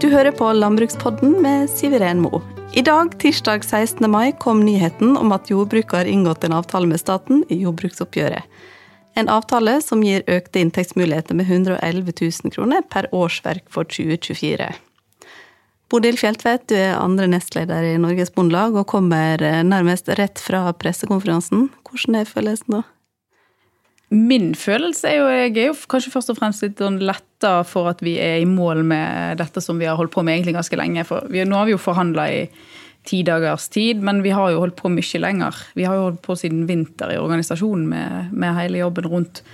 Du hører på Landbrukspodden med Siveren Mo. I dag, tirsdag 16. mai, kom nyheten om at jordbruket har inngått en avtale med staten i jordbruksoppgjøret. En avtale som gir økte inntektsmuligheter med 111 000 kroner per årsverk for 2024. Bodil Fjeltvedt, du er andre nestleder i Norges Bondelag og kommer nærmest rett fra pressekonferansen. Hvordan er følelsen da? Min følelse er jo jeg er jo kanskje først og fremst litt sånn letta for at vi er i mål med dette som vi har holdt på med egentlig ganske lenge. For vi, nå har vi jo forhandla i ti dagers tid, men vi har jo holdt på mye lenger. Vi har jo holdt på siden vinter i organisasjonen med, med hele jobben rundt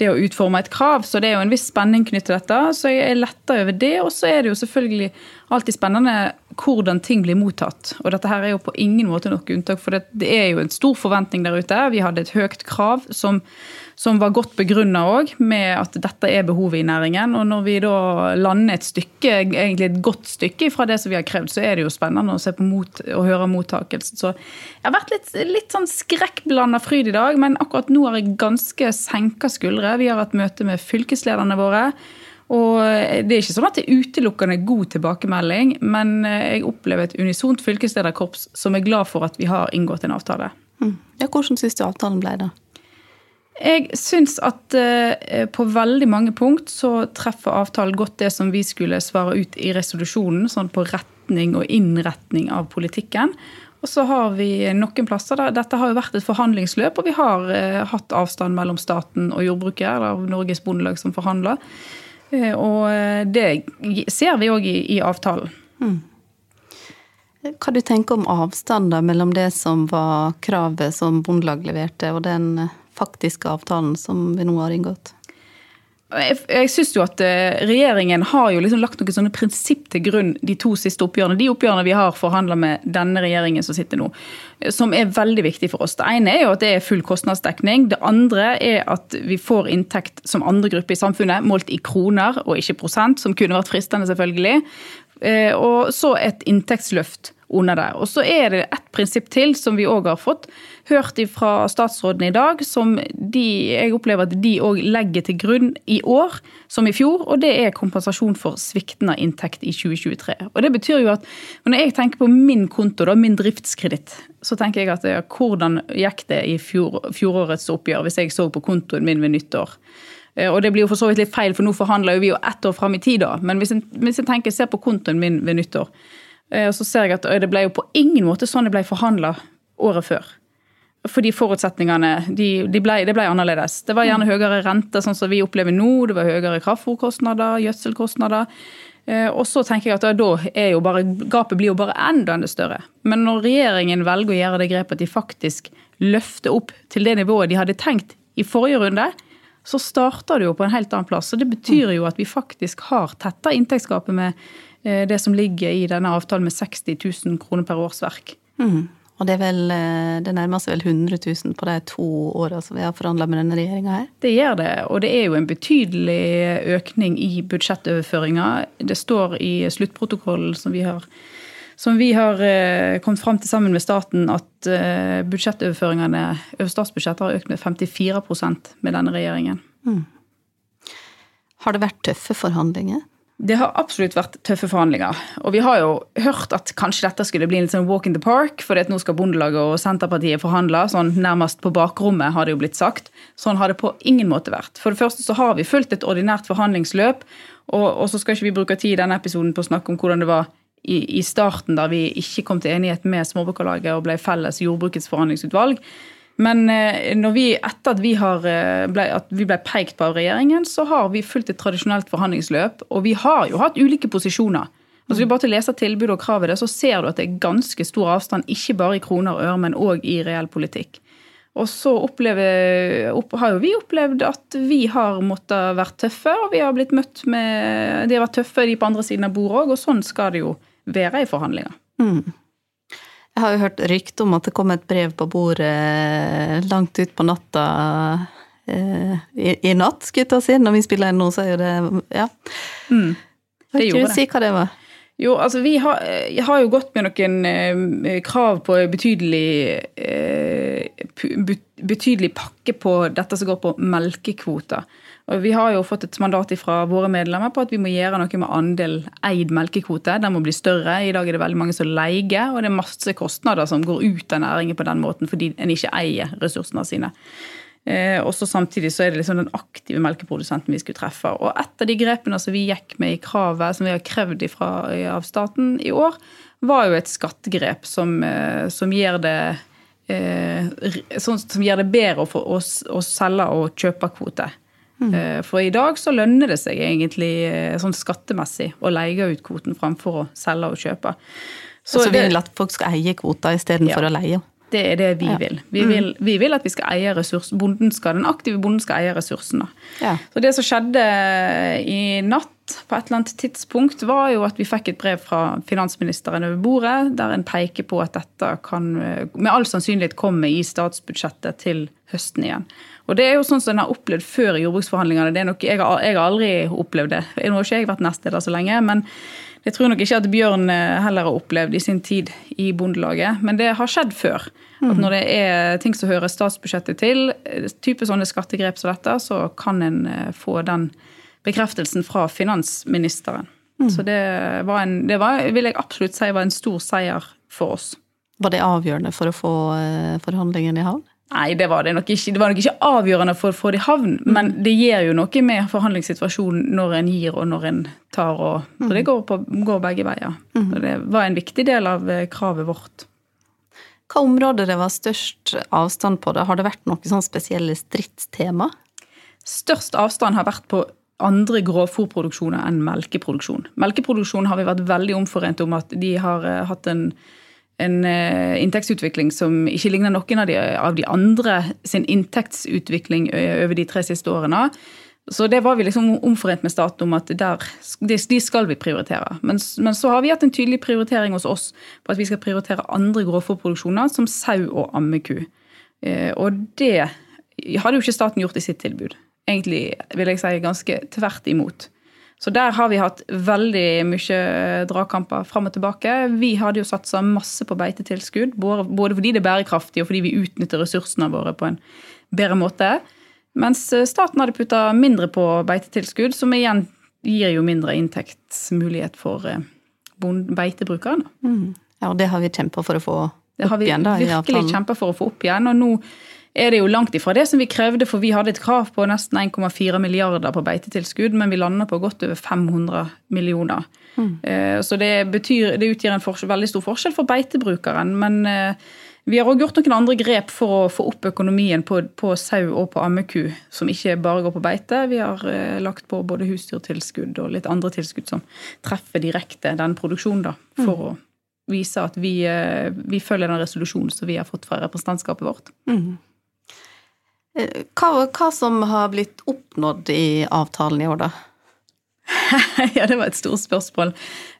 det å utforme et krav. Så det er jo en viss spenning knyttet til dette. Så jeg er letta over det. Og så er det jo selvfølgelig alltid spennende hvordan ting blir mottatt. Og dette her er jo på ingen måte noe unntak, for det, det er jo en stor forventning der ute. Vi hadde et høyt krav som som var godt begrunna òg, med at dette er behovet i næringen. Og når vi da lander et stykke, egentlig et godt stykke fra det som vi har krevd, så er det jo spennende å se på mot, og høre mottakelsen. Så jeg har vært litt, litt sånn skrekkblanda fryd i dag, men akkurat nå har jeg ganske senka skuldre. Vi har hatt møte med fylkeslederne våre. Og Det er ikke sånn at det er utelukkende god tilbakemelding, men jeg opplever et unisont fylkeslederkorps som er glad for at vi har inngått en avtale. Mm. Ja, Hvordan syns du avtalen ble, da? Jeg syns at uh, på veldig mange punkt så treffer avtalen godt det som vi skulle svare ut i resolusjonen, sånn på retning og innretning av politikken. Og så har vi noen plasser der Dette har jo vært et forhandlingsløp, og vi har uh, hatt avstand mellom staten og jordbruket, eller Norges Bondelag som forhandler. Uh, og det ser vi òg i, i, avtalen. Mm. Hva du tenker om avstander mellom det som var kravet som Bondelag leverte, og den faktiske avtalen som vi nå har inngått? Jeg, jeg synes jo at eh, Regjeringen har jo liksom lagt noen sånne prinsipp til grunn de to siste oppgjørene. De oppgjørene vi har forhandla med denne regjeringen som sitter nå, som er veldig viktig for oss. Det ene er jo at det er full kostnadsdekning. Det andre er at vi får inntekt som andre grupper i samfunnet, målt i kroner og ikke prosent, som kunne vært fristende, selvfølgelig. Eh, og så et inntektsløft under det. Og så er det et prinsipp til som vi òg har fått hørt fra statsråden i dag, som de, jeg opplever at de òg legger til grunn i år som i fjor, og det er kompensasjon for sviktende inntekt i 2023. Og det betyr jo at når jeg tenker på min konto, da, min driftskreditt, så tenker jeg at ja, hvordan gikk det i fjor, fjorårets oppgjør, hvis jeg så på kontoen min ved nyttår? Eh, og det blir jo for så vidt litt feil, for nå forhandler vi jo ett år fram i tid, da. Men hvis jeg, hvis jeg tenker, ser på kontoen min ved nyttår, og så ser jeg at det ble jo på ingen måte sånn det ble forhandla året før. Fordi forutsetningene de, de ble, det ble annerledes. Det var gjerne høyere rente, sånn som vi opplever nå. Det var høyere kraftfòrkostnader, gjødselkostnader. Eh, og så tenker jeg at da er jo bare, gapet blir jo bare enda enda større. Men når regjeringen velger å gjøre det grepet at de faktisk løfter opp til det nivået de hadde tenkt i forrige runde, så starter det jo på en helt annen plass. Så det betyr jo at vi faktisk har tetta inntektsgapet med Eh, det som ligger i denne avtalen med 60 000 kroner per årsverk. Mm. Og det, vel, eh, det nærmer seg vel 100 000 på de to åra som vi har forhandla med denne regjeringa her? Det gjør det, og det er jo en betydelig økning i budsjettoverføringa. Det står i sluttprotokollen som vi har, som vi har eh, kommet fram til sammen med staten, at budsjettoverføringene over statsbudsjettet har økt med 54% med denne regjeringen. Mm. Har det vært tøffe forhandlinger? Det har absolutt vært tøffe forhandlinger. Og vi har jo hørt at kanskje dette skulle bli en sånn walk in the park, for nå skal Bondelaget og Senterpartiet forhandle, sånn nærmest på bakrommet, har det jo blitt sagt. Sånn har det på ingen måte vært. For det første så har vi fulgt et ordinært forhandlingsløp, og, og så skal ikke vi bruke tid i denne episoden på å snakke om hvordan det var i, i starten, da vi ikke kom til enighet med Småbrukarlaget og ble felles jordbrukets forhandlingsutvalg. Men eh, når vi, etter at vi, har, eh, ble, at vi ble pekt på av regjeringen, så har vi fulgt et tradisjonelt forhandlingsløp. Og vi har jo hatt ulike posisjoner. Altså vi bare til å lese tilbudet og kravet der, så ser du at det er ganske stor avstand, ikke bare i kroner og øre, men òg i reell politikk. Og så opplever, opp, har jo vi opplevd at vi har måttet være tøffe, og vi har blitt møtt med De har vært tøffe, de på andre siden av bordet òg, og sånn skal det jo være i forhandlinger. Mm. Jeg har jo hørt rykte om at det kom et brev på bordet eh, langt ut på natta eh, i, i, natt, skulle jeg ta si. Når vi spiller inn nå, så er jo det Ja. Mm, det kan ikke du si hva det var? Jo, altså vi har, har jo gått med noen eh, krav på betydelig eh, betydelig pakke på dette som går på melkekvoter. Og Vi har jo fått et mandat fra våre medlemmer på at vi må gjøre noe med andel eid melkekvote. Den må bli større. I dag er det veldig mange som leier, og det er masse kostnader som går ut av næringen på den måten fordi en ikke eier ressursene sine. Eh, og så Samtidig så er det liksom den aktive melkeprodusenten vi skulle treffe. Og Et av de grepene som vi gikk med i kravet som vi har krevd ifra, av staten i år, var jo et skattegrep som, eh, som gjør det eh, sånn som gjør det bedre å, oss å selge og kjøpe kvote. Mm. Eh, for i dag så lønner det seg egentlig eh, sånn skattemessig å leie ut kvoten framfor å selge og kjøpe. Så, så vi vil at folk skal eie kvoter istedenfor ja. å leie? Det er det vi ja. vil. Vi, mm. vil. vi, vil. at vi skal eie ressurs. Bonden skal, den aktive bonden skal eie ressursene. Ja. Så det som skjedde i natt på et eller annet tidspunkt, var jo at vi fikk et brev fra finansministeren over bordet, der en peker på at dette kan med all sannsynlighet komme i statsbudsjettet til høsten igjen. Og det er jo sånn som en har opplevd før i jordbruksforhandlingene. Det er noe, jeg, jeg har aldri opplevd det. Nå har ikke jeg vært nestleder så lenge, men jeg tror nok ikke at Bjørn eh, heller har opplevd i sin tid i Bondelaget. Men det har skjedd før. At mm. når det er ting som hører statsbudsjettet til, eh, type sånne skattegrep som dette, så kan en eh, få den bekreftelsen fra finansministeren. Mm. Så det var en, det var, vil jeg absolutt si var en stor seier for oss. Var det avgjørende for å få forhandlingene i havn? Nei, det var det nok ikke. Det var nok ikke avgjørende for å få det i havn, mm. men det gjør jo noe med forhandlingssituasjonen når en gir og når en tar. Og, mm. det går, på, går, begge veier. Mm. Og det var en viktig del av eh, kravet vårt. Hva områder det var størst avstand på? det? Har det vært noen sånn spesielle stridstema? Størst avstand har vært på andre grovfòrproduksjoner enn melkeproduksjon. Melkeproduksjon har vi vært veldig omforent om at de har eh, hatt en en uh, inntektsutvikling som ikke ligner noen av de, av de, andre sin inntektsutvikling over de tre siste årene. Så det var vi liksom omforent med staten om at der, de skal vi prioritere. Men, men, så har vi hatt en tydelig prioritering hos oss på at vi skal prioritere andre grovfòrproduksjoner, som sau og ammeku. Uh, og det hadde jo ikke staten gjort i sitt tilbud. Egentlig vil jeg si ganske tvert imot. Så der har vi hatt veldig mye dragkamper fram og tilbake. Vi hadde jo satsa masse på beitetilskudd, både fordi det er bærekraftig og fordi vi utnytter ressursene våre på en bedre måte. Mens staten hadde putta mindre på beitetilskudd, som igjen gir jo mindre inntektsmulighet for beitebrukeren. Mm. Ja, og det har vi kjempa for å få opp igjen. Det har vi virkelig kjempa for å få opp igjen. og nå er det jo langt ifra det som vi krevde, for vi hadde et krav på nesten 1,4 milliarder på beitetilskudd, men vi landa på godt over 500 millioner. Mm. Eh, så det, betyr, det utgjør en forskjell, veldig stor forskjell for beitebrukeren. Men eh, vi har òg gjort noen andre grep for å få opp økonomien på, på, sau og på ammeku, som ikke bare går på beite. Vi har eh, lagt på både husdyrtilskudd og litt andre tilskudd som treffer direkte den produksjonen, da, for mm. å vise at vi, vi, følger den resolusjonen som vi har fått fra representantskapet vårt. Mm. Hva, hva som har blitt oppnådd i avtalen i år, da? ja, det var et stort spørsmål.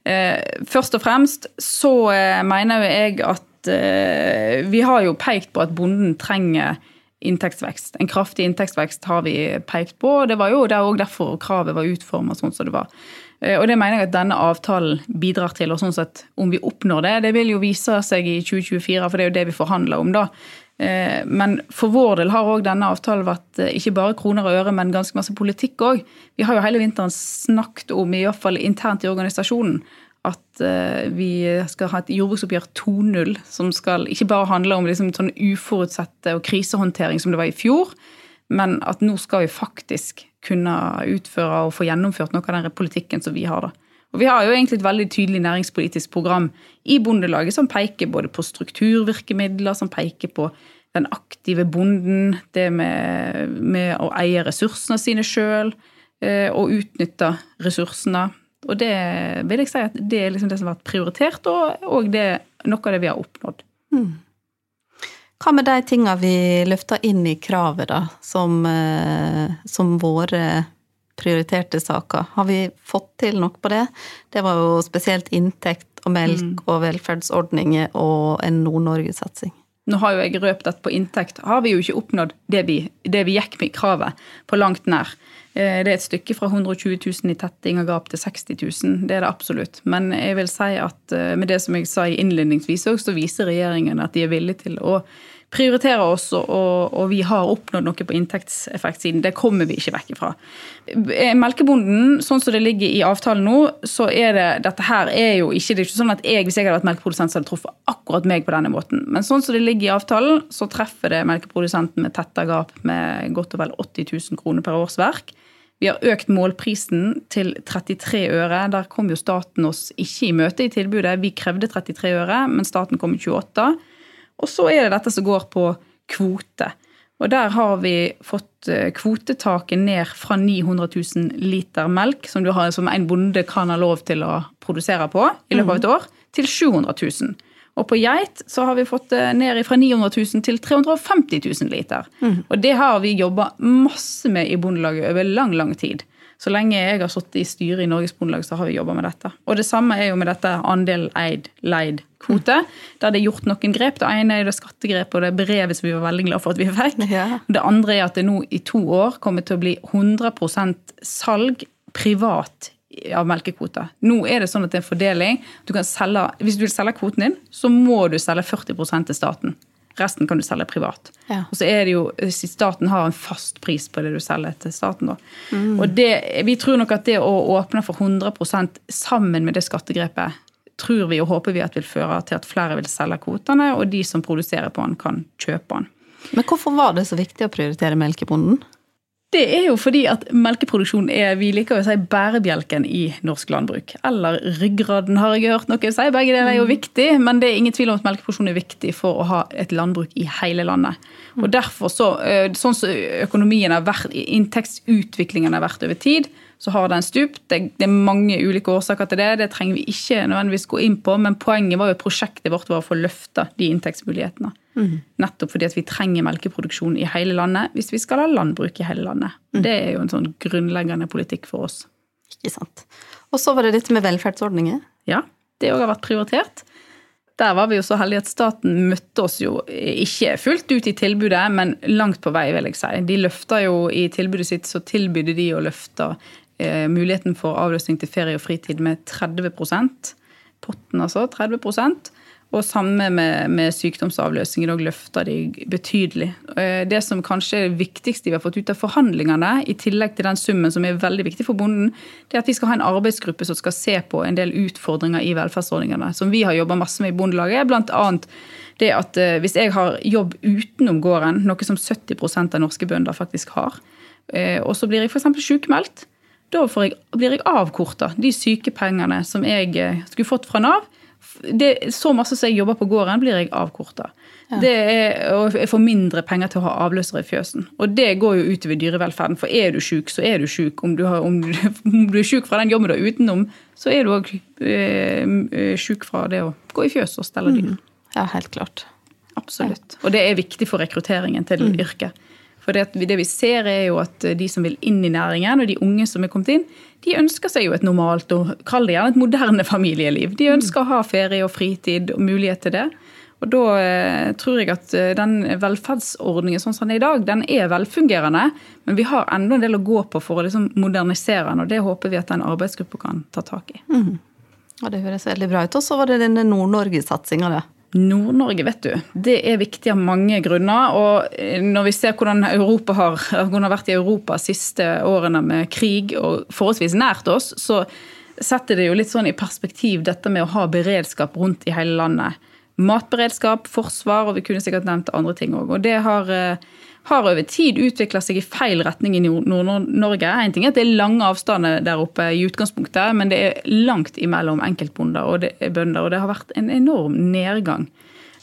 Eh, først og fremst så mener mener jeg at eh, vi har jo pekt på at bonden trenger inntektsvekst. En kraftig inntektsvekst har vi pekt på. og Det var jo òg derfor kravet var utforma sånn som det var. Og det mener jeg at denne avtalen bidrar til. og sånn sett Om vi oppnår det, det vil jo vise seg i 2024, for det er jo det vi forhandler om da. Eh, men for vår del har òg denne avtalen vært eh, ikke bare kroner og øre, men ganske masse politikk òg. Vi har jo hele vinteren snakket om, i hvert fall internt i organisasjonen, at eh, vi skal ha et jordbruksoppgjør 2.0, som skal ikke bare handle om liksom sånn uforutsette og krisehåndtering som det var i fjor, men at nå skal vi faktisk kunne utføre og få gjennomført noe av den politikken som vi har. da. Og Vi har jo egentlig et veldig tydelig næringspolitisk program i Bondelaget som peker både på strukturvirkemidler, som peker på den aktive bonden, det med, med å eie ressursene sine sjøl eh, og utnytte ressursene. Og det vil jeg si at det er liksom det som har vært prioritert, og, og det, noe av det vi har oppnådd. Mm. Hva med de tinga vi løfter inn i kravet, da, som, eh, som våre prioriterte saker. Har vi fått til nok på det? Det var jo spesielt inntekt og melk mm. og velferdsordninger og en Nord-Norge-satsing. Nå har jo jeg røpt at på inntekt har vi jo ikke oppnådd det vi, det vi gikk med i kravet, på langt nær. Eh, det er et stykke fra 120 000 i tetting og gap til 60 000. Det er det absolutt. Men jeg vil si at eh, med det som jeg sa innledningsvis, så viser regjeringen at de er villige til å prioriterer oss, og, og, vi har oppnådd noe på inntektseffektsiden. Det kommer vi ikke vekk ifra. Eh, melkebonden, sånn som det ligger i avtalen nå, så er det dette her er jo ikke Det er ikke sånn at jeg, hvis jeg hadde vært melkeprodusent, så hadde truffet akkurat meg på denne måten. Men sånn som det ligger i avtalen, så treffer det melkeprodusenten med tetta gap med godt og vel 80 000 kroner per årsverk. Vi har økt målprisen til 33 øre. Der kom jo staten oss ikke i møte i tilbudet. Vi krevde 33 øre, men staten kom i 28. Og så er det dette som går på kvote. Og der har vi fått eh, kvotetaket ned fra 900 000 liter melk, som, har, som en bonde kan ha lov til å produsere på i løpet av et år, til 700 000. Og på geit så har vi fått det ned fra 900 000 til 350 000 liter. Mm. Og det har vi jobba masse med i Bondelaget over lang, lang tid. Så lenge jeg har sittet i styret i Norges Bondelag, så har vi jobba med dette. Og det samme er jo med dette andel eid, leid kvote. Der det er gjort noen grep. Det ene er det skattegrepet og det brevet som vi var veldig glad for at vi fikk. Ja. Det andre er at det nå i to år kommer til å bli 100% salg privat av melkekvoter. Nå er det sånn at det er en fordeling. Du selge, hvis du vil selge kvoten din, så må du selge 40% til staten. Resten kan du selge privat. Ja. Og så er det jo, Staten har en fast pris på det du selger til staten. da. Mm. Og det, Vi tror nok at det å åpne for 100% sammen med det skattegrepet tror vi og håper vi at vil føre til at flere vil selge kvotene, og de som produserer på den, kan kjøpe den. Men hvorfor var det så viktig å prioritere melkebonden? Det er jo fordi at melkeproduksjon er vi liker å si, bærebjelken i norsk landbruk. Eller ryggraden, har jeg hørt noen si. Begge deler er jo mm. viktig, men det er ingen tvil om at melkeproduksjon er viktig for å ha et landbruk i hele landet. Mm. Og derfor, så, eh, Sånn som økonomien har vært, inntektsutviklingen har vært over tid, så har den stupt. Det, det, er mange ulike årsaker til det. Det trenger vi ikke nødvendigvis gå inn på, men poenget var jo prosjektet vårt var å få løfta de inntektsmulighetene. Mm. Nettopp fordi at vi trenger melkeproduksjon i hele landet hvis vi skal ha landbruk i hele landet. Mm. Det er jo en sånn grunnleggende politikk for oss. Ikke sant. Og så var det dette med velferdsordninger. Ja, det òg har vært prioritert. Der var vi jo så heldige at staten møtte oss jo ikke fullt ut i tilbudet, men langt på vei, vil jeg si. De løfta jo i tilbudet sitt, så tilbydde de å løfte eh, muligheten for avløsning til ferie og fritid med 30% Potten, altså. 30 og samme med, med sykdomsavløsningen, og løfter de betydelig. Eh, det som kanskje er det viktigste vi har fått ut av forhandlingene, i tillegg til den summen som er veldig viktig for bonden, det er at vi skal ha en arbeidsgruppe som skal se på en del utfordringer i velferdsordningene, som vi har jobba masse med i Bondelaget. Blant annet det at eh, hvis jeg har jobb utenom gården, noe som 70% av norske bønder faktisk har, og så blir jeg f.eks. sykemeldt, da jeg, blir jeg avkorta de sykepengene som jeg skulle fått fra Nav det, så masse som jeg jobber på gården, blir jeg avkorta. Ja. og jeg får mindre penger til å ha avløsere i fjøsen. Og det går jo utover dyrevelferden. For er du sjuk, så er du sjuk. Om, om, om, du er sjuk fra den jobben du har utenom, så er du òg eh, eh, sjuk fra det å gå i fjøs og stelle dyr. Mm. Ja, helt klart. Absolutt. Og det er viktig for rekrutteringen til mm. yrket. For det, det, vi ser er jo at de som vil inn i næringen, og de unge som er kommet inn, de ønsker seg jo et normalt og kall det gjerne et moderne familieliv. De ønsker å ha ferie og fritid og mulighet til det. Og da eh, tror jeg at eh, den velferdsordningen sånn som den er i dag, den er velfungerende. Men vi har enda en del å gå på for å liksom modernisere den, og det håper vi at den arbeidsgruppa kan ta tak i. Mm. Ja, Det høres veldig bra ut. Og så var det denne Nord-Norge-satsinga, det. Nord-Norge, vet du. Det er viktig av mange grunner. Og eh, når vi ser hvordan Europa har, hvordan har vært i Europa de siste årene med krig og forholdsvis nært oss, så setter det jo litt sånn i perspektiv dette med å ha beredskap rundt i hele landet. Matberedskap, forsvar, og vi kunne sikkert nevnt andre ting òg. Og det har eh, har over tid utvikla seg i feil retning i Nord-Norge. En ting er at det er lange avstander der oppe i utgangspunktet, men det er langt imellom enkeltbønder, og det bønder. Og det har vært en enorm nedgang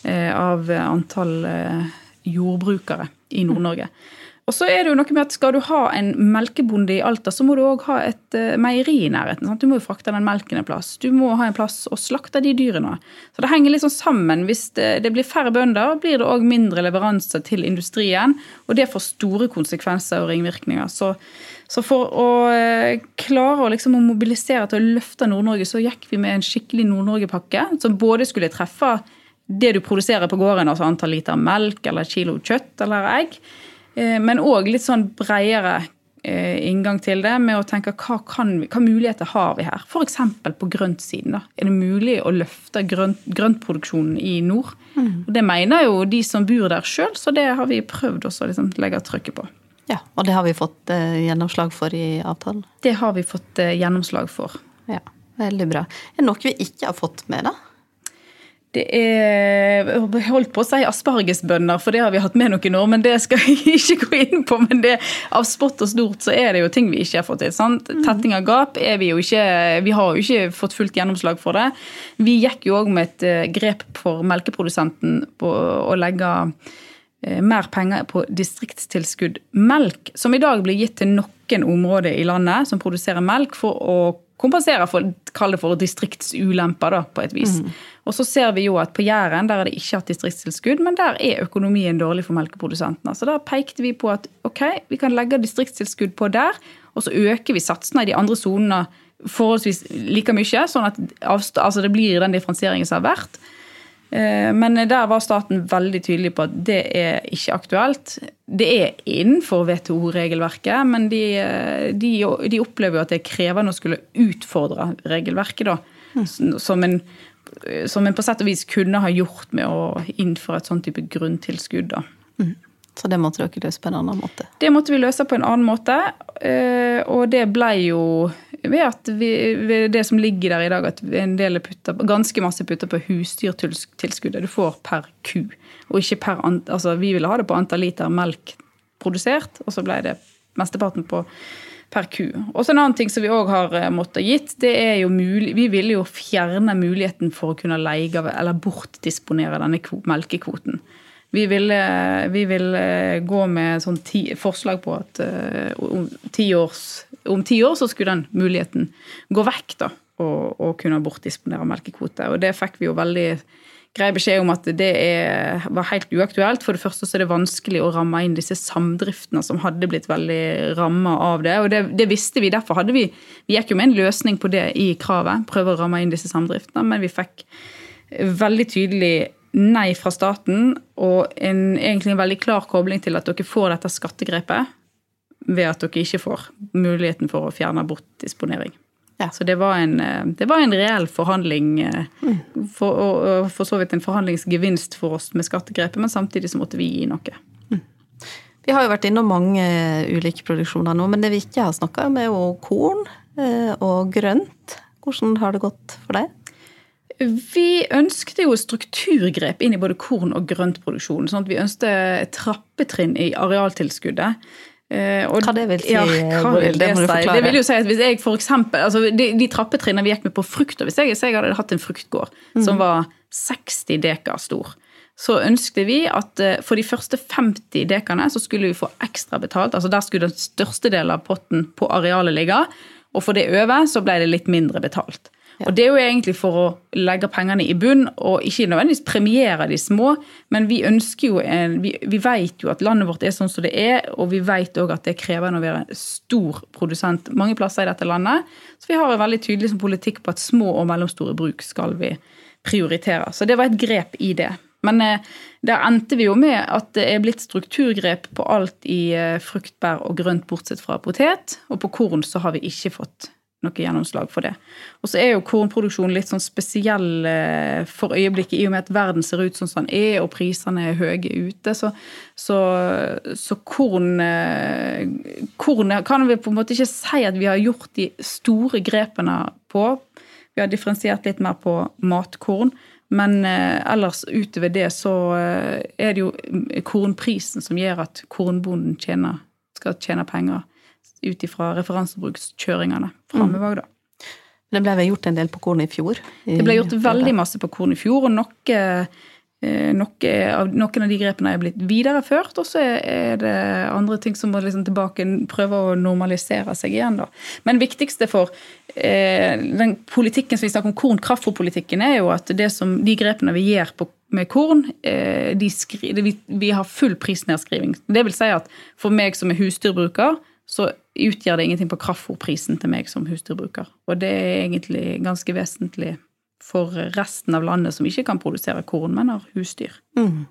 eh, av antall eh, jordbrukere i Nord-Norge. Og så er det jo noe med at Skal du ha en melkebonde i Alta, så må du òg ha et uh, meieri i nærheten. Sant? Du må jo frakte den melken en plass. Du må ha en plass å slakte de dyrene. Så det henger liksom sammen. Hvis det, blir færre bønder, blir det òg mindre leveranser til industrien. Og det får store konsekvenser og ringvirkninger. Så, så for å uh, klare å, liksom, å mobilisere til å løfte Nord-Norge, så gikk vi med en skikkelig Nord-Norge-pakke som både skulle treffe det du produserer på gården, altså antall liter melk eller kilo kjøtt eller egg. Eh, men òg litt sånn bredere eh, inngang til det, med å tenke hva, kan hva muligheter har vi her? F.eks. på grøntsiden. Da. Er det mulig å løfte grønt, grøntproduksjonen i nord? Mm. Og Det mener jo de som bor der sjøl, så det har vi prøvd også å liksom legge trykket på. Ja, Og det har vi fått eh, gjennomslag for i avtalen? Det har vi fått eh, gjennomslag for. Ja, Veldig bra. Er det noe vi ikke har fått med, da? Det er holdt på å si aspargesbønner, for det har vi hatt med noen år. Men det skal jeg ikke gå inn på. Men det, av spott og stort så er det jo ting vi ikke har fått til. sant? Mm. Tetting av gap er vi jo ikke Vi har jo ikke fått fullt gjennomslag for det. Vi gikk jo òg med et eh, grep for melkeprodusenten på å legge eh, mer penger på distriktstilskudd melk, som i dag blir gitt til noen områder i landet som produserer melk, for å kompensere for kall det for distriktsulemper, da, på et vis. Mm. Og så ser vi jo at på Jæren der er det ikke hatt distriktstilskudd, men der er økonomien dårlig for melkeprodusentene. Så da pekte vi på at ok, vi kan legge distriktstilskudd på der, og så øker vi satsene i de andre sonene forholdsvis like mye, sånn at altså det blir den differensieringen som har vært. Eh, men der var staten veldig tydelig på at det er ikke aktuelt. Det er innenfor WTO-regelverket, men de, eh, de, de, opplever jo at det er krevende å skulle utfordre regelverket. da, mm. som, en, som en på sett og vis kunne ha gjort med å innføre et sånn type grunntilskudd. da. Mm. Så det måtte dere løse på en annen måte? Det måtte vi løse på en annen måte. Eh, og det ble jo ved at vi, ved det som ligger der i dag, at en del er putta, ganske masse putter på husdyrtilskuddet du får per ku. Og ikke per altså Vi ville ha det på antall liter melk produsert, og så ble det mesteparten på per ku. Og så En annen ting som vi òg har eh, måttet gitt, det er jo mulig, vi ville jo fjerne muligheten for å kunne leie eller bortdisponere denne melkekvoten. Vi ville, vi vil gå med sånn ti, forslag på at uh, om, ti års, om, ti år så skulle den muligheten gå vekk. da, Og, og kunne bortdisponere melkekvote. Og det fikk vi jo veldig grei beskjed om at det er, var helt uaktuelt. For det første så er det vanskelig å ramme inn disse samdriftene som hadde blitt veldig ramma av det. Og det, det, visste vi. Derfor hadde vi Vi gikk jo med en løsning på det i kravet. Prøve å ramme inn disse samdriftene. Men vi fikk veldig tydelig nei fra staten og en, egentlig en veldig klar kobling til at dere får dette skattegrepet ved at dere ikke får muligheten for å fjerne bortdisponering. Ja. Så det var, en, det var en reell forhandling, mm. for, og for så vidt en forhandlingsgevinst for oss med skattegrepet, men samtidig så måtte vi gi noe. Mm. Vi har jo vært innom mange ulike produksjoner nå, men det vi ikke har snakka om, er jo korn eh, og grønt. Hvordan har det gått for deg? Vi ønsket jo strukturgrep inn i både korn- og grøntproduksjon. sånn at Vi ønsket trappetrinn i arealtilskuddet. Eh, og, hva det vil si? Ja, vil det, det, det vil jo si at hvis jeg for eksempel, altså de, de trappetrinnene vi gikk med på frukt, hvis jeg, jeg hadde hatt en fruktgård mm. som var 60 dekar stor, så ønsket vi at eh, for de første 50 dekene så skulle vi få ekstra betalt. altså Der skulle den største delen av potten på arealet ligge, og for det over så ble det litt mindre betalt. Og Det er jo egentlig for å legge pengene i bunn, og ikke nødvendigvis premiere de små. Men vi ønsker jo en, vi, vi vet jo at landet vårt er sånn som det er, og vi vet òg at det er krevende å være stor produsent mange plasser i dette landet. Så vi har en veldig tydelig politikk på at små og mellomstore bruk skal vi prioritere. Så det var et grep i det. Men eh, der endte vi jo med at det er blitt strukturgrep på alt i fruktbær frukt, bær og grønt, bortsett fra potet. Og på korn så har vi ikke fått noe gjennomslag for det. Og så er jo kornproduksjonen litt sånn spesiell eh, for øyeblikket, i og med at verden ser ut sånn som den er, og prisene er høye ute. Så, så, så korn, eh, korn kan vi på en måte ikke si at vi har gjort de store grepene på. Vi har differensiert litt mer på matkorn. Men eh, ellers utover det så er det jo kornprisen som gjør at kornbonden tjener, skal tjene penger ut ifra referansebrukskjøringene framover. da. Det ble vel gjort en del på korn i fjor? I det ble gjort veldig masse på korn i fjor, og noe, eh, noe av, noen av de grepene er blitt videreført. Og så er det andre ting som må liksom tilbake prøve å normalisere seg igjen. Da. Men viktigste for eh, den politikken som vi snakker om, korn kraftfòrpolitikken, er jo at som, de grepene vi gjør på med korn, eh, de skri, vi, vi har full prisnedskriving. Det vil si at for meg som er husdyrbruker, så utgjør det ingenting på kraftfòrprisen til meg som husdyrbruker. Og det er egentlig ganske vesentlig for resten av landet som ikke kan produsere korn, men har husdyr. Mm.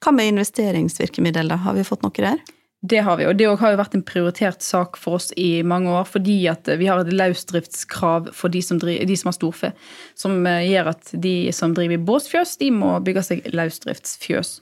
Hva med investeringsvirkemiddel, da? Har vi fått noe der? Det har vi, og det har jo vært en prioritert sak for oss i mange år. Fordi at vi har et løsdriftskrav for de som, driver, de som har storfe. Som eh, gjør at de som driver i båsfjøs, de må bygge seg løsdriftsfjøs.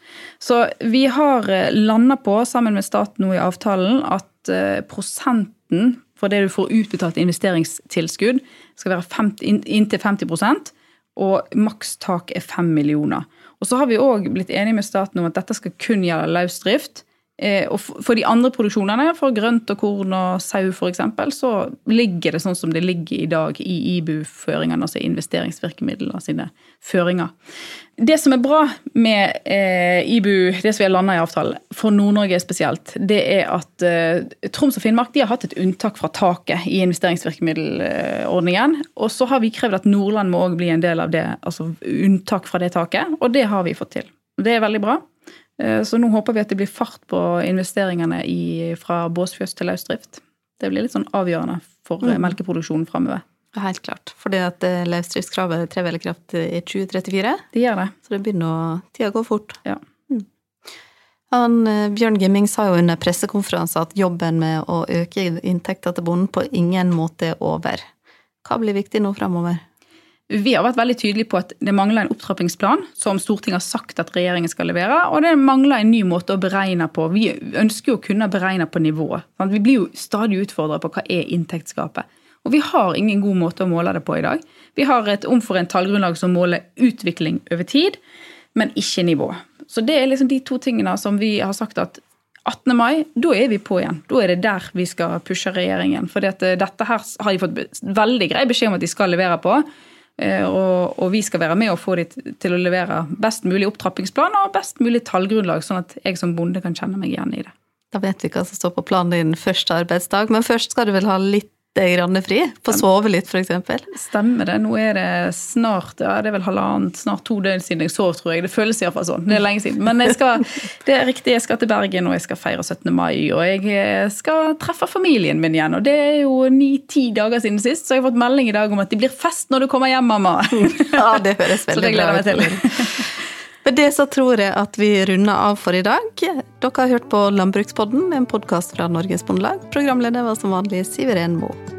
Så vi har eh, landa på, sammen med staten nå i avtalen, at eh, prosenten for det du får utbetalt investeringstilskudd, skal være 50, inntil 50% og makstak er 5 millioner. Og så har vi òg blitt enige med staten om at dette skal kun gjelde løsdrift. Eh, og for de andre produksjonene, for grønt og korn og sau f.eks., så ligger det sånn som det ligger i dag i IBU-føringene, altså investeringsvirkemidlene sine føringer. Det som er bra med eh, IBU, det som vi har landa i avtalen, for Nord-Norge spesielt, det er at eh, Troms og Finnmark de har hatt et unntak fra taket i investeringsvirkemiddelordningen. Og så har vi krevd at Nordland må òg bli en del av det, altså unntak fra det taket, og det har vi fått til. Det er veldig bra. Eh, så nå håper vi at det blir fart på investeringene i, fra båsfjøs til løsdrift. Det blir litt sånn avgjørende for mm. melkeproduksjonen framover. Helt klart. Fordi at eh, løsdriftskravet trer vel i kraft i 2034. Det gjør det. Så det begynner å tida går fort. Ja. Mm. Han, eh, Bjørn Gimming sa jo under pressekonferansen at jobben med å øke inntekta til bonden på ingen måte er over. Hva blir viktig nå framover? Vi har vært veldig tydelige på at det mangler en opptrappingsplan, som Stortinget har sagt at regjeringen skal levere. Og det mangler en ny måte å beregne på. Vi ønsker jo å kunne beregne på nivået. Vi blir jo stadig utfordra på hva er inntektsgapet. Og vi har ingen god måte å måle det på i dag. Vi har et omforent tallgrunnlag som måler utvikling over tid, men ikke nivå. Så det er liksom de to tingene som vi har sagt at 18. mai, da er vi på igjen. Da er det der vi skal pushe regjeringen. For dette her har de fått veldig grei beskjed om at de skal levere på. Eh, og, og, vi skal være med og få dem til å levere best mulig opptrappingsplan og best mulig tallgrunnlag, sånn at jeg som bonde kan kjenne meg igjen i det. Da vet vi hva som står på planen din første arbeidsdag, men først skal du vel ha litt grann fri? Få sove litt, f.eks.? Stemmer det. Nå er det snart ja, det er vel halvannet, snart to døgn siden jeg sov, tror jeg. Det føles iallfall sånn. Det er lenge siden. Men skal, det er riktig, jeg skal til Bergen, og jeg skal feire 17. mai. Og jeg eh, skal treffe familien min igjen. Og det er jo ni-ti dager siden sist, så jeg har fått melding i dag om at det blir fest når du kommer hjem, mamma. Ja, det høres veldig bra ut. Så det gleder jeg meg til. Med det så tror jeg at vi runder av for i dag. Dere har hørt på Landbrukspodden, en podkast fra Norges Bondelag. Programleder var som vanlig Siveren Enmo.